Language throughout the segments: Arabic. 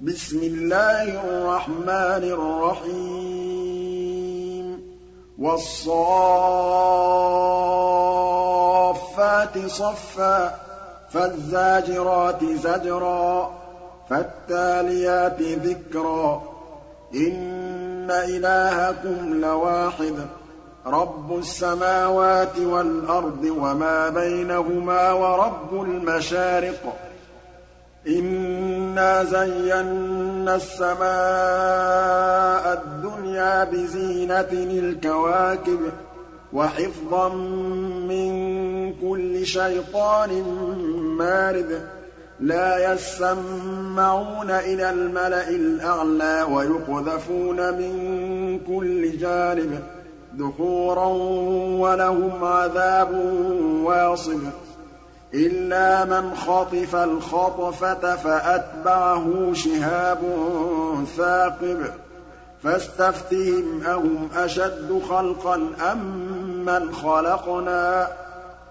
بِسْمِ اللَّهِ الرَّحْمَٰنِ الرَّحِيمِ. وَالصَّافَّاتِ صَفًّا فَالزَّاجِرَاتِ زَجْرًا فَالتَّالِيَاتِ ذِكْرًا. إِنَّ إِلَٰهَكُمْ لَوَاحِدٌ رَّبُّ السَّمَاوَاتِ وَالْأَرْضِ وَمَا بَيْنَهُمَا وَرَبُّ الْمَشَارِقِ. إِنَّا زَيَّنَّا السَّمَاءَ الدُّنْيَا بِزِينَةٍ الْكَوَاكِبِ وَحِفْظًا مِّن كُلِّ شَيْطَانٍ مَّارِدٍ لَّا يَسَّمَّعُونَ إِلَى الْمَلَإِ الْأَعْلَىٰ وَيُقْذَفُونَ مِن كُلِّ جَانِبٍ دُحُورًا ۖ وَلَهُمْ عَذَابٌ وَاصِبٌ إِلَّا مَنْ خَطِفَ الْخَطْفَةَ فَأَتْبَعَهُ شِهَابٌ ثَاقِبٌ فَاسْتَفْتِهِمْ أَهُمْ أَشَدُّ خَلْقًا أَم مَّنْ خَلَقْنَا ۚ؟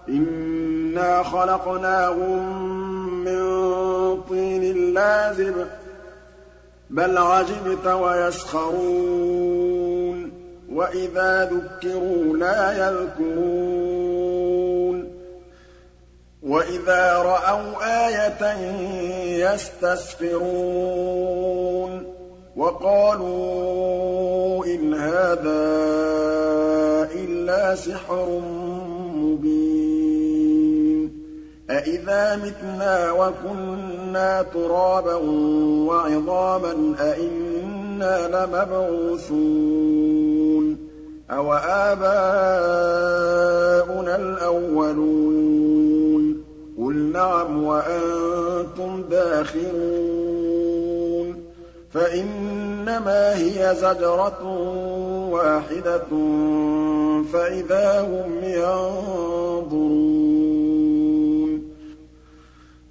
إِنَّا خَلَقْنَاهُم مِّن طِينٍ لَّازِبٍ بَلْ عَجِبْتَ وَيَسْخَرُونَ وَإِذَا ذُكِّرُوا لَا يَذْكُرُونَ. وَإِذَا رَأَوْا آيَةً يَسْتَسْخِرُونَ وَقَالُوا إِنْ هَٰذَا إِلَّا سِحْرٌ مُّبِينٌ أَإِذَا مِتْنَا وَكُنَّا تُرَابًا وَعِظَامًا أَإِنَّا لَمَبْعُوثُونَ أَوَآبَاؤُنَا الْأَوَّلُونَ نَعَمْ وَأَنتُمْ دَاخِرُونَ. فَإِنَّمَا هِيَ زَجْرَةٌ وَاحِدَةٌ فَإِذَا هُمْ يَنظُرُونَ.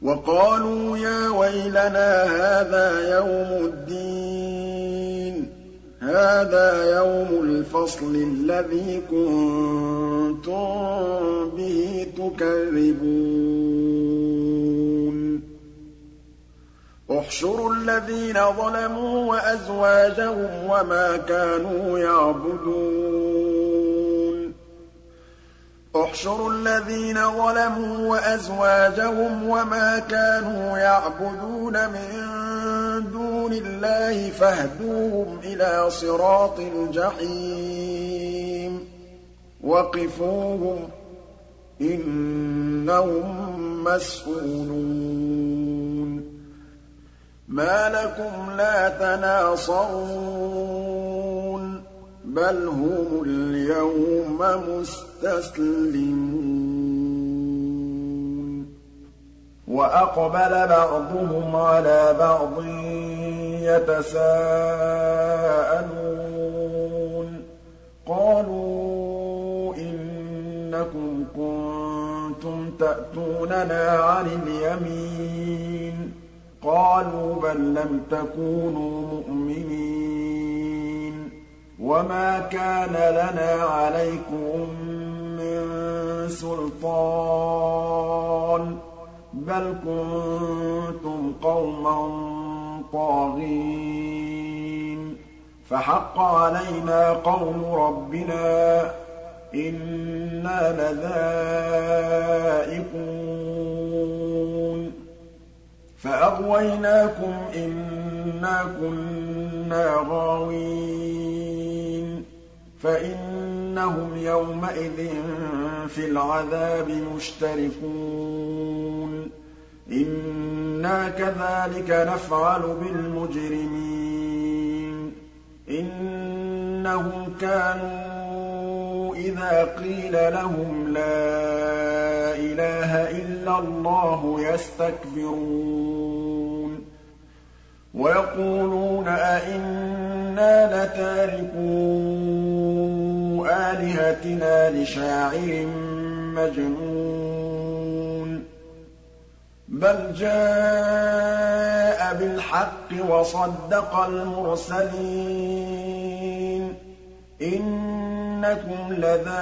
وَقَالُوا يَا وَيْلَنَا هَٰذَا يَوْمُ الدِّينِ. هَٰذَا يَوْمُ الْفَصْلِ الَّذِي كُنتُم بِهِ تُكَذِّبُونَ. احْشُرُوا الَّذِينَ ظَلَمُوا وَأَزْوَاجَهُمْ وَمَا كَانُوا يَعْبُدُونَ. احْشُرُوا الَّذِينَ ظَلَمُوا وَأَزْوَاجَهُمْ وَمَا كَانُوا يَعْبُدُونَ مِن دُونِ اللَّهِ فَاهْدُوهُمْ إِلَىٰ صِرَاطِ الْجَحِيمِ. وَقِفُوهُمْ ۖ إِنَّهُم مَّسْئُولُونَ مَا لَكُمْ لَا تَنَاصَرُونَ بَلْ هُمُ الْيَوْمَ مُسْتَسْلِمُونَ. وَأَقْبَلَ بَعْضُهُمْ عَلَىٰ بَعْضٍ. يَتَسَاءَلُونَ. قَالُوا إِنَّكُمْ كُنتُمْ تَأْتُونَنَا عَنِ الْيَمِينِ. قَالُوا بَل لَّمْ تَكُونُوا مُؤْمِنِينَ. وَمَا كَانَ لَنَا عَلَيْكُم مِّن سُلْطَانٍ. بَلْ كُنتُمْ قَوْمًا طَاغِينَ فَحَقَّ عَلَيْنَا قَوْلُ رَبِّنَا ۖ إِنَّا لَذَائِقُونَ. فَأَغْوَيْنَاكُمْ إِنَّا كُنَّا غَاوِينَ فَإِنَّهُمْ يَوْمَئِذٍ فِي الْعَذَابِ مُشْتَرِكُونَ. إِنَّا كَذَٰلِكَ نَفْعَلُ بِالْمُجْرِمِينَ إِنَّهُمْ كَانُوا إِذَا قِيلَ لَهُمْ لَا إِلَٰهَ إِلَّا اللَّهُ يَسْتَكْبِرُونَ وَيَقُولُونَ أَئِنَّا لَتَارِكُو آلِهَتِنَا لِشَاعِرٍ مَّجْنُونٍ بَلْ جَاءَ بِالْحَقِّ وَصَدَّقَ الْمُرْسَلِينَ إِنَّكُمْ لَذَائِقُو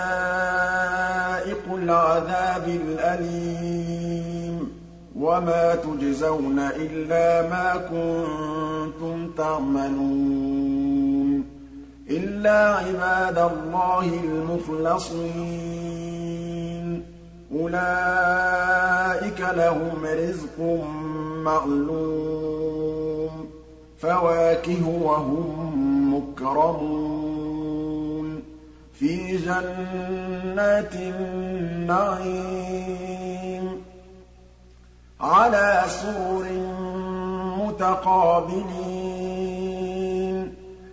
الْعَذَابِ الْأَلِيمِ وَمَا تُجْزَوْنَ إِلَّا مَا كُنتُمْ تَعْمَلُونَ إِلَّا عِبَادَ اللَّهِ الْمُخْلَصِينَ أُولَٰئِكَ لَهُمْ رِزْقٌ مَّعْلُومٌ فَوَاكِهُ ۖ وَهُم مُّكْرَمُونَ. فِي جَنَّاتِ النَّعِيمِ عَلَىٰ سُرُرٍ مُّتَقَابِلِينَ.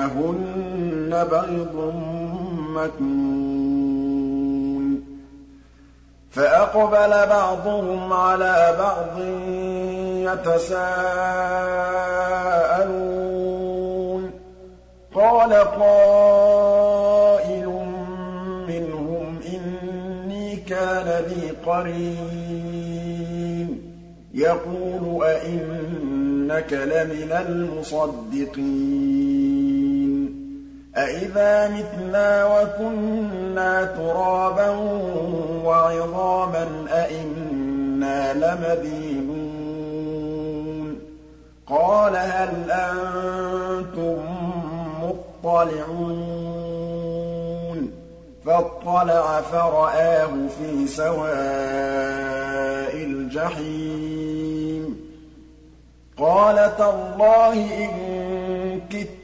كَأَنَّهُنَّ بَيْضٌ مَّكْنُونٌ. فَأَقْبَلَ بَعْضُهُمْ عَلَىٰ بَعْضٍ يَتَسَاءَلُونَ. قَالَ قَائِلٌ مِّنْهُمْ إِنِّي كَانَ لِي قَرِينٌ. يَقُولُ أَإِنَّكَ لَمِنَ الْمُصَدِّقِينَ. أَإِذَا مِتْنَا وَكُنَّا تُرَابًا وَعِظَامًا أَإِنَّا لَمَدِينُونَ قَالَ هَلْ أَنتُم مُّطَّلِعُونَ فَاطَّلَعَ فَرَآهُ فِي سَوَاءِ الْجَحِيمِ قَالَ تَاللَّهِ إِن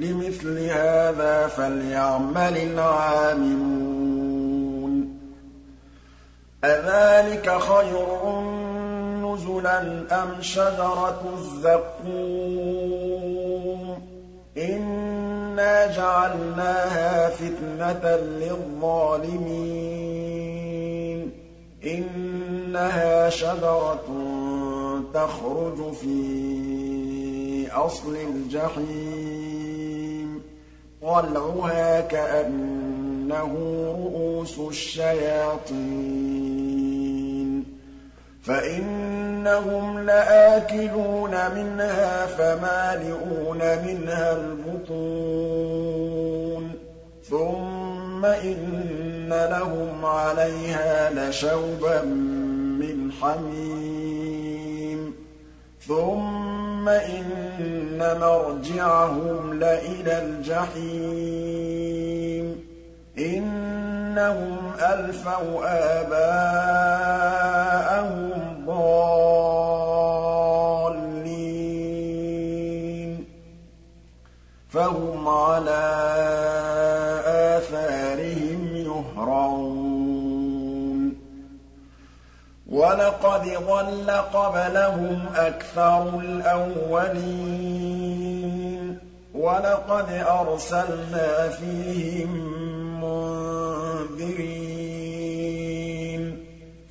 لِمِثْلِ هَٰذَا فَلْيَعْمَلِ الْعَامِلُونَ. أَذَٰلِكَ خَيْرٌ نُّزُلًا أَمْ شَجَرَةُ الزَّقُّومِ؟ إِنَّا جَعَلْنَاهَا فِتْنَةً لِّلظَّالِمِينَ. إِنَّهَا شَجَرَةٌ تَخْرُجُ فِي أَصْلِ الْجَحِيمِ طَلْعُهَا كَأَنَّهُ رُءُوسُ الشَّيَاطِينِ فَإِنَّهُمْ لَآكِلُونَ مِنْهَا فَمَالِئُونَ مِنْهَا الْبُطُونَ ثُمَّ إِنَّ لَهُمْ عَلَيْهَا لَشَوْبًا مِّنْ حَمِيمٍ ثُمَّ إِنَّ مَرْجِعَهُمْ لَإِلَى الْجَحِيمِ إِنَّهُمْ أَلْفَوْا آبَاءَهُمْ ضَالِّينَ فَهُمْ عَلَىٰ وَلَقَدْ ضَلَّ قَبْلَهُمْ أَكْثَرُ الْأَوَّلِينَ. وَلَقَدْ أَرْسَلْنَا فِيهِم مُّنذِرِينَ.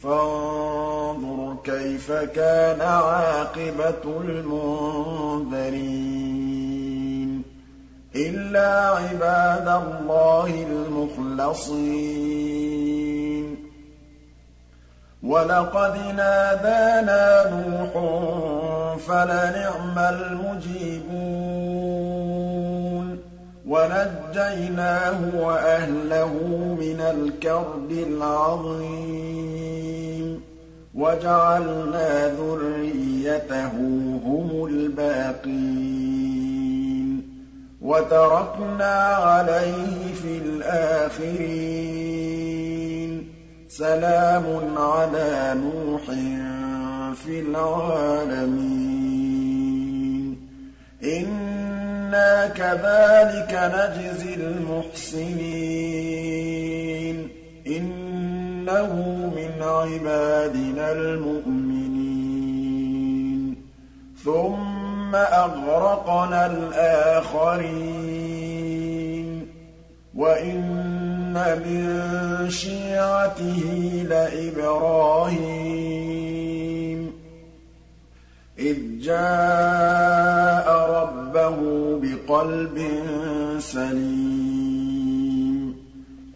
فَانظُرْ كَيْفَ كَانَ عَاقِبَةُ الْمُنذَرِينَ. إِلَّا عِبَادَ اللَّهِ الْمُخْلَصِينَ. وَلَقَدْ نَادَانَا نُوحٌ فَلَنِعْمَ الْمُجِيبُونَ وَنَجَّيْنَاهُ وَأَهْلَهُ مِنَ الْكَرْبِ الْعَظِيمِ وَجَعَلْنَا ذُرِّيَّتَهُ هُمُ الْبَاقِينَ وَتَرَكْنَا عَلَيْهِ فِي الْآخِرِينَ سَلَامٌ عَلَىٰ نُوحٍ فِي الْعَالَمِينَ. إِنَّا كَذَٰلِكَ نَجْزِي الْمُحْسِنِينَ. إِنَّهُ مِنْ عِبَادِنَا الْمُؤْمِنِينَ. ثُمَّ أَغْرَقْنَا الْآخَرِينَ. وَإِنَّ مِن شِيعَتِهِ لَإِبْرَاهِيمَ. إِذْ جَاءَ رَبَّهُ بِقَلْبٍ سَلِيمٍ.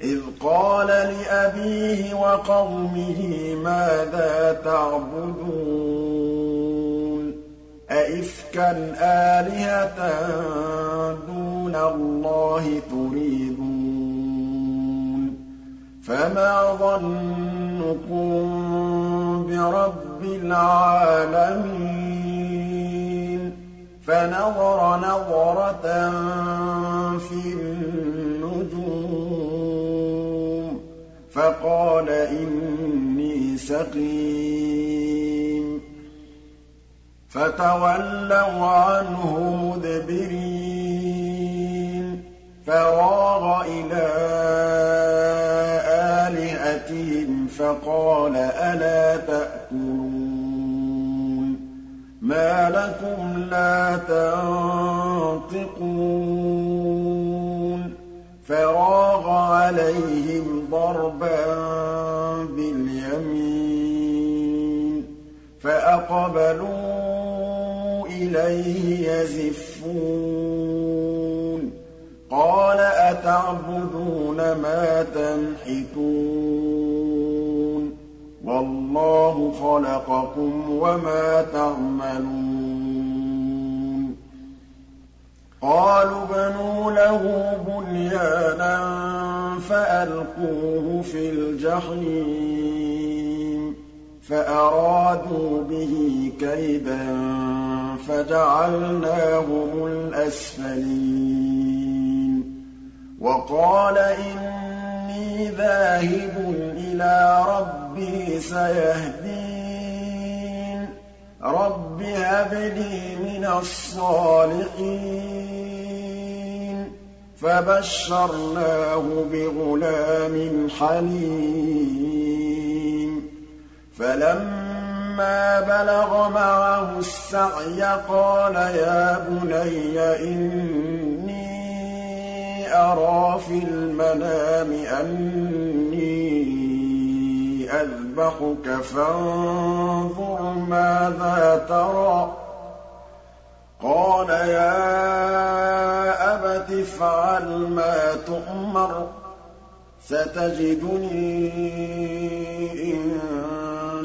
إِذْ قَالَ لِأَبِيهِ وَقَوْمِهِ مَاذَا تَعْبُدُونَ؟ أَئِفْكًا آلِهَةً دُونَ اللَّهِ تُرِيدُونَ فَمَا ظَنُّكُم بِرَبِّ الْعَالَمِينَ فَنَظَرَ نَظْرَةً فِي النُّجُومِ فَقَالَ إِنِّي سَقِيمٌ فَتَوَلَّوْا عَنْهُ مُدْبِرِينَ فَرَاغَ إِلَىٰ آلِهَتِهِمْ فَقَالَ أَلَا تَأْكُلُونَ مَا لَكُمْ لَا تَنطِقُونَ فَرَاغَ عَلَيْهِمْ ضَرْبًا بِالْيَمِينِ فَأَقْبَلُوا إِلَيْهِ يَزِفُّونَ قَالَ أَتَعْبُدُونَ مَا تَنْحِتُونَ وَاللَّهُ خَلَقَكُمْ وَمَا تَعْمَلُونَ. قَالُوا ابْنُوا لَهُ بُنْيَانًا فَأَلْقُوهُ فِي الْجَحِيمِ فَأَرَادُوا بِهِ كَيْدًا فَجَعَلْنَاهُمُ الْأَسْفَلِينَ. وَقَالَ إِنِّي ذَاهِبٌ إِلَىٰ رَبِّي سَيَهْدِينِ. رَبِّ هَبْ لِي مِنَ الصَّالِحِينَ. فَبَشَّرْنَاهُ بِغُلَامٍ حَلِيمٍ. فَلَمَّا بَلَغَ مَعَهُ السَّعْيَ قَالَ يَا بُنَيَّ إِنِّي أَرَىٰ فِي الْمَنَامِ أَنِّي أَذْبَحُكَ فَانظُرْ مَاذَا تَرَىٰ ۚ. قَالَ يَا أَبَتِ افْعَلْ مَا تُؤْمَرُ ۖ سَتَجِدُنِي إِن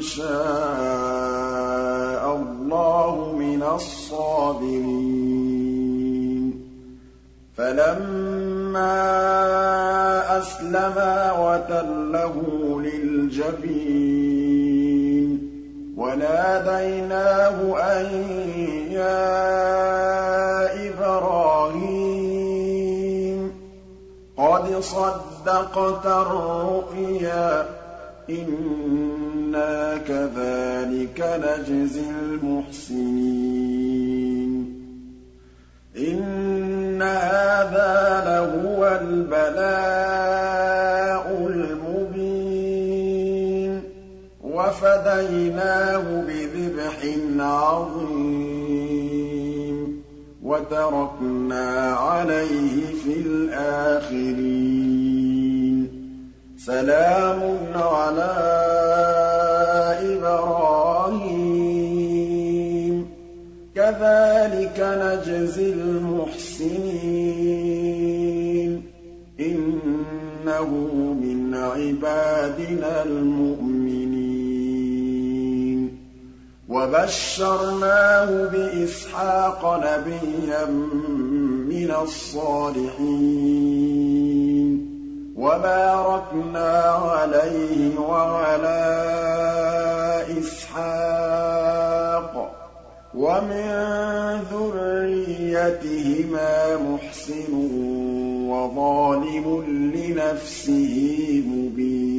شَاءَ اللَّهُ مِنَ الصَّابِرِينَ. فَلَمَّا أَسْلَمَا وَتَلَّهُ لِلْجَبِينِ وَنَادَيْنَاهُ أَن يَا إِبْرَاهِيمُ قَدْ صَدَّقْتَ الرُّؤْيَا ۚ إِنَّا كَذَٰلِكَ نَجْزِي الْمُحْسِنِينَ هَٰذَا لَهُوَ الْبَلَاءُ الْمُبِينُ. وَفَدَيْنَاهُ بِذِبْحٍ عَظِيمٍ. وَتَرَكْنَا عَلَيْهِ فِي الْآخِرِينَ. سَلَامٌ عَلَىٰ إِبْرَاهِيمَ. كَذَٰلِكَ نَجْزِي وَبَشَّرْنَاهُ بِإِسْحَاقَ نَبِيًّا مِّنَ الصَّالِحِينَ وَبَارَكْنَا عَلَيْهِ وَعَلَىٰ إِسْحَاقَ ۚ وَمِن ذُرِّيَّتِهِمَا مُحْسِنٌ وَظَالِمٌ لِّنَفْسِهِ مُبِينٌ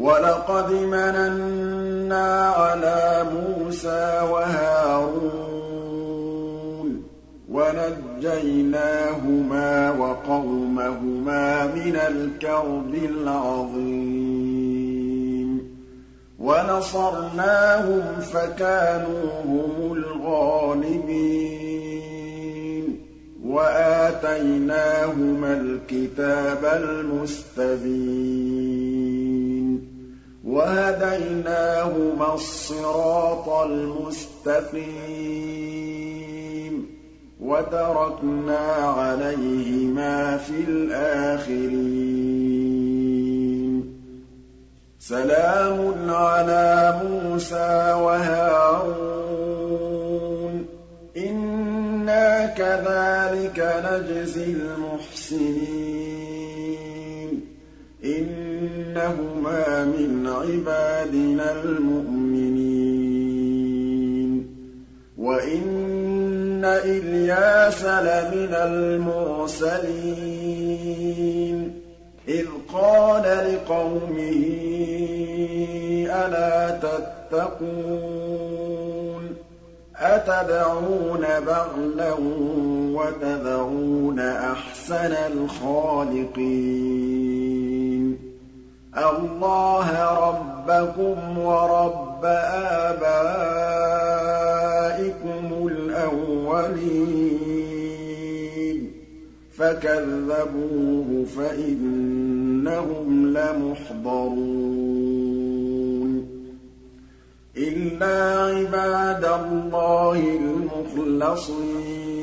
وَلَقَدْ مَنَنَّا عَلَىٰ مُوسَىٰ وَهَارُونَ وَنَجَّيْنَاهُمَا وَقَوْمَهُمَا مِنَ الْكَرْبِ الْعَظِيمِ وَنَصَرْنَاهُمْ فَكَانُوا هُمُ الْغَالِبِينَ وَآتَيْنَاهُمَا الْكِتَابَ الْمُسْتَبِينَ وَهَدَيْنَاهُمَا الصِّرَاطَ الْمُسْتَقِيمَ وَتَرَكْنَا عَلَيْهِمَا فِي الْآخِرِينَ سَلَامٌ عَلَىٰ مُوسَىٰ وَهَارُونَ إِنَّا كَذَٰلِكَ نَجْزِي الْمُحْسِنِينَ إِنَّهُمَا مِنْ عِبَادِنَا الْمُؤْمِنِينَ. وَإِنَّ إِلْيَاسَ لَمِنَ الْمُرْسَلِينَ. إِذْ قَالَ لِقَوْمِهِ أَلَا تَتَّقُونَ؟ أَتَدْعُونَ بَعْلًا وَتَذَرُونَ أَحْسَنَ الْخَالِقِينَ؟ اللَّهَ رَبَّكُمْ وَرَبَّ آبَائِكُمُ الْأَوَّلِينَ. فَكَذَّبُوهُ فَإِنَّهُمْ لَمُحْضَرُونَ. إِلَّا عِبَادَ اللَّهِ الْمُخْلَصِينَ.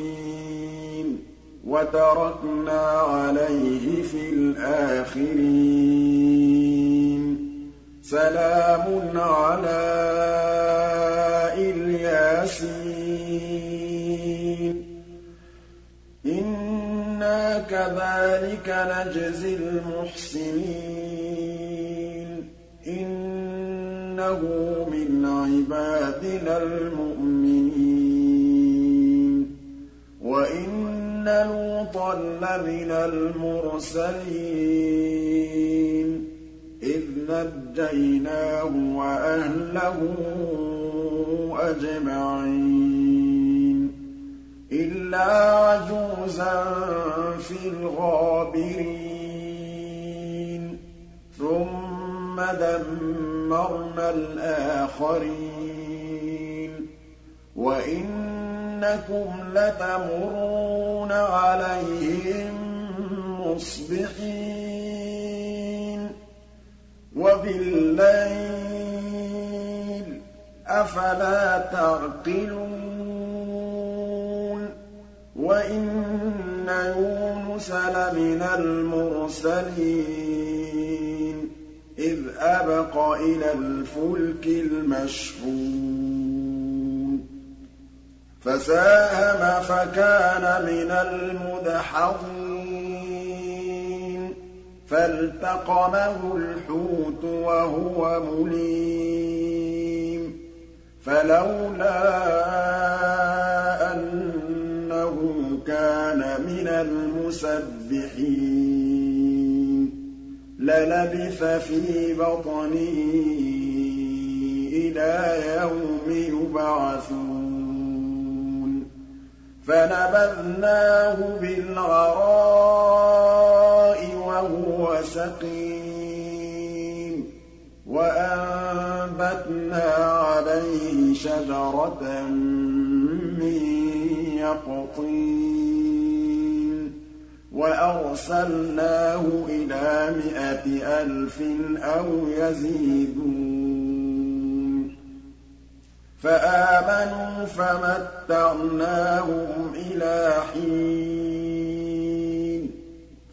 وَتَرَكْنَا عَلَيْهِ فِي الْآخِرِينَ. سَلَامٌ عَلَىٰ إِلْيَاسِينَ. إِنَّا كَذَٰلِكَ نَجْزِي الْمُحْسِنِينَ. إِنَّهُ مِنْ عِبَادِنَا الْمُؤْمِنِينَ. وَإِنَّ لُوطًا لَّمِنَ الْمُرْسَلِينَ. إِذْ نَجَّيْنَاهُ وَأَهْلَهُ أَجْمَعِينَ. إِلَّا عَجُوزًا فِي الْغَابِرِينَ. ثُمَّ دَمَّرْنَا الْآخَرِينَ. وَإِنَّكُمْ لَتَمُرُّونَ عَلَيْهِم مُّصْبِحِينَ وَبِاللَّيْلِ ۗ أَفَلَا تَعْقِلُونَ وَإِنَّ يُونُسَ لَمِنَ الْمُرْسَلِينَ إِذْ أَبَقَ إِلَى الْفُلْكِ الْمَشْحُونِ فَسَاهَمَ فَكَانَ مِنَ الْمُدْحَضِينَ. فَالْتَقَمَهُ الْحُوتُ وَهُوَ مُلِيمٌ. فَلَوْلَا أَنَّهُ كَانَ مِنَ الْمُسَبِّحِينَ. لَلَبِثَ فِي بَطْنِهِ إِلَىٰ يَوْمِ يُبْعَثُونَ. فَنَبَذْنَاهُ بِالْعَرَاءِ وَهُوَ سَقِيمٌ. وَأَنبَتْنَا عَلَيْهِ شَجَرَةً مِّن يَقْطِينٍ. وَأَرْسَلْنَاهُ إِلَىٰ مِائَةِ أَلْفٍ أَوْ يَزِيدُونَ. فَآمَنُوا فَمَتَّعْنَاهُمْ إِلَىٰ حِينٍ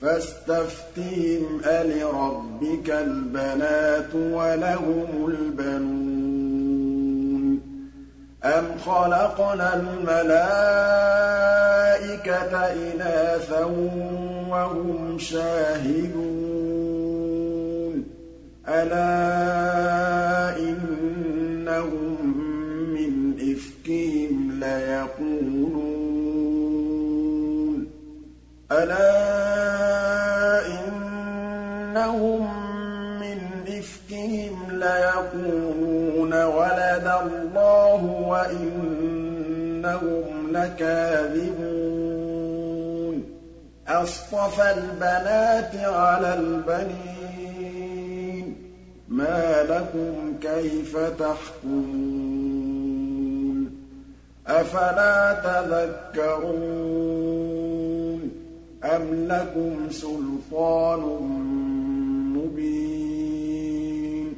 فَاسْتَفْتِهِمْ أَلِرَبِّكَ الْبَنَاتُ وَلَهُمُ الْبَنُونَ أَمْ خَلَقْنَا الْمَلَائِكَةَ إِنَاثًا وَهُمْ شَاهِدُونَ أَلَا إِنَّهُم إِفْكِهِمْ لَيَقُولُونَ أَلَا إِنَّهُم مِّنْ إِفْكِهِمْ لَيَقُولُونَ وَلَدَ اللَّهُ وَإِنَّهُمْ إِنَّهُمْ لَكَاذِبُونَ أَصْطَفَى الْبَنَاتِ عَلَى الْبَنِينَ مَا لَكُمْ كَيْفَ تَحْكُمُونَ أَفَلَا تَذَكَّرُونَ أَمْ لَكُمْ سُلْطَانٌ مُّبِينٌ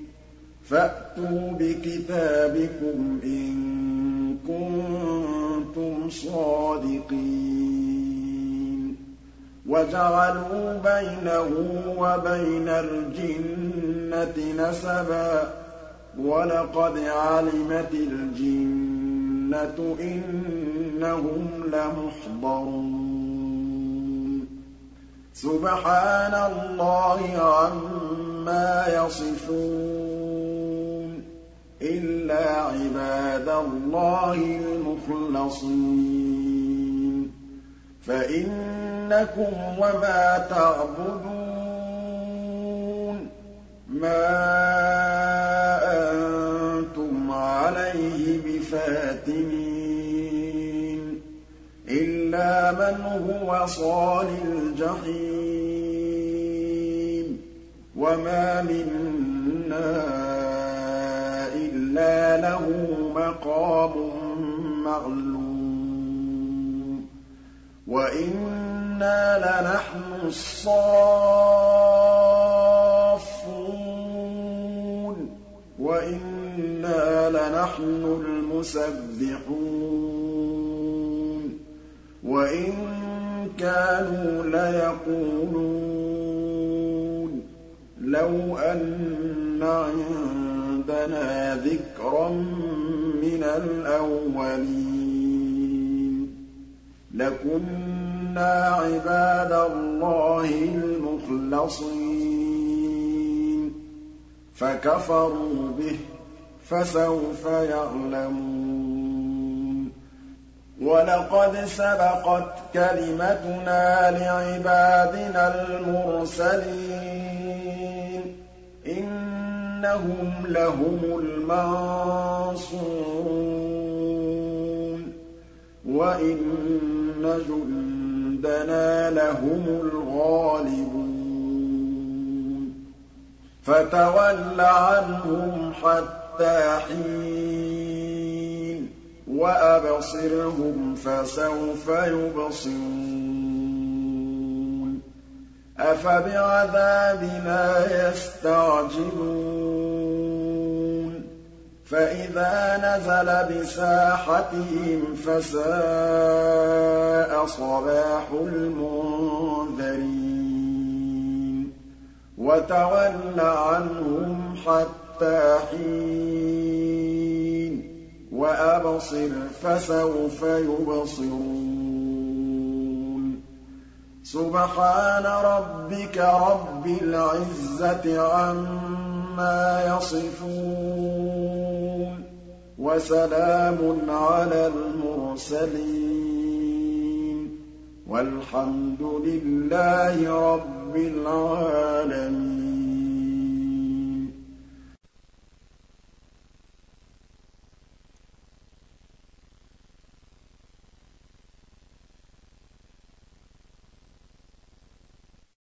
فَأْتُوا بِكِتَابِكُمْ إِن كُنتُمْ صَادِقِينَ وَجَعَلُوا بَيْنَهُ وَبَيْنَ الْجِنَّةِ نَسَبًا ۚ وَلَقَدْ عَلِمَتِ الْجِنَّةُ إِنَّهُمْ لَمُحْضَرُونَ. سُبْحَانَ اللَّهِ عَمَّا يَصِفُونَ. إِلَّا عِبَادَ اللَّهِ الْمُخْلَصِينَ. فَإِنَّكُمْ وَمَا تَعْبُدُونَ. مَا أَنتُمْ عَلَيْهِ بِفَاتِنِينَ إِلَّا مَنْ هُوَ صَالِ الْجَحِيمِ وَمَا مِنَّا إِلَّا لَهُ مَقَامٌ مَّعْلُومٌ وَإِنَّا لَنَحْنُ الصَّافُّونَ وَإِنَّا لَنَحْنُ الْمُسَبِّحُونَ وَإِن كَانُوا لَيَقُولُونَ لَوْ أَنَّ عِندَنَا ذِكْرًا مِّنَ الْأَوَّلِينَ لَكُنَّا عِبَادَ اللَّهِ الْمُخْلَصِينَ فَكَفَرُوا بِهِ ۖ فَسَوْفَ يَعْلَمُونَ. وَلَقَدْ سَبَقَتْ كَلِمَتُنَا لِعِبَادِنَا الْمُرْسَلِينَ. إِنَّهُمْ لَهُمُ الْمَنصُورُونَ. وَإِنَّ جُندَنَا لَهُمُ الْغَالِبُونَ. فَتَوَلَّ عَنْهُمْ حَتَّىٰ حِينٍ وَأَبْصِرْهُمْ فَسَوْفَ يُبْصِرُونَ أَفَبِعَذَابِنَا يَسْتَعْجِلُونَ فَإِذَا نَزَلَ بِسَاحَتِهِمْ فَسَاءَ صَبَاحُ الْمُنذَرِينَ وَتَوَلَّ عَنْهُمْ حَتَّىٰ حِينٍ وَأَبْصِرْ فَسَوْفَ يُبْصِرُونَ سُبْحَانَ رَبِّكَ رَبِّ الْعِزَّةِ عَمَّا يَصِفُونَ وَسَلَامٌ عَلَى الْمُرْسَلِينَ وَالْحَمْدُ لِلَّهِ رَبِّ الْعَالَمِينَ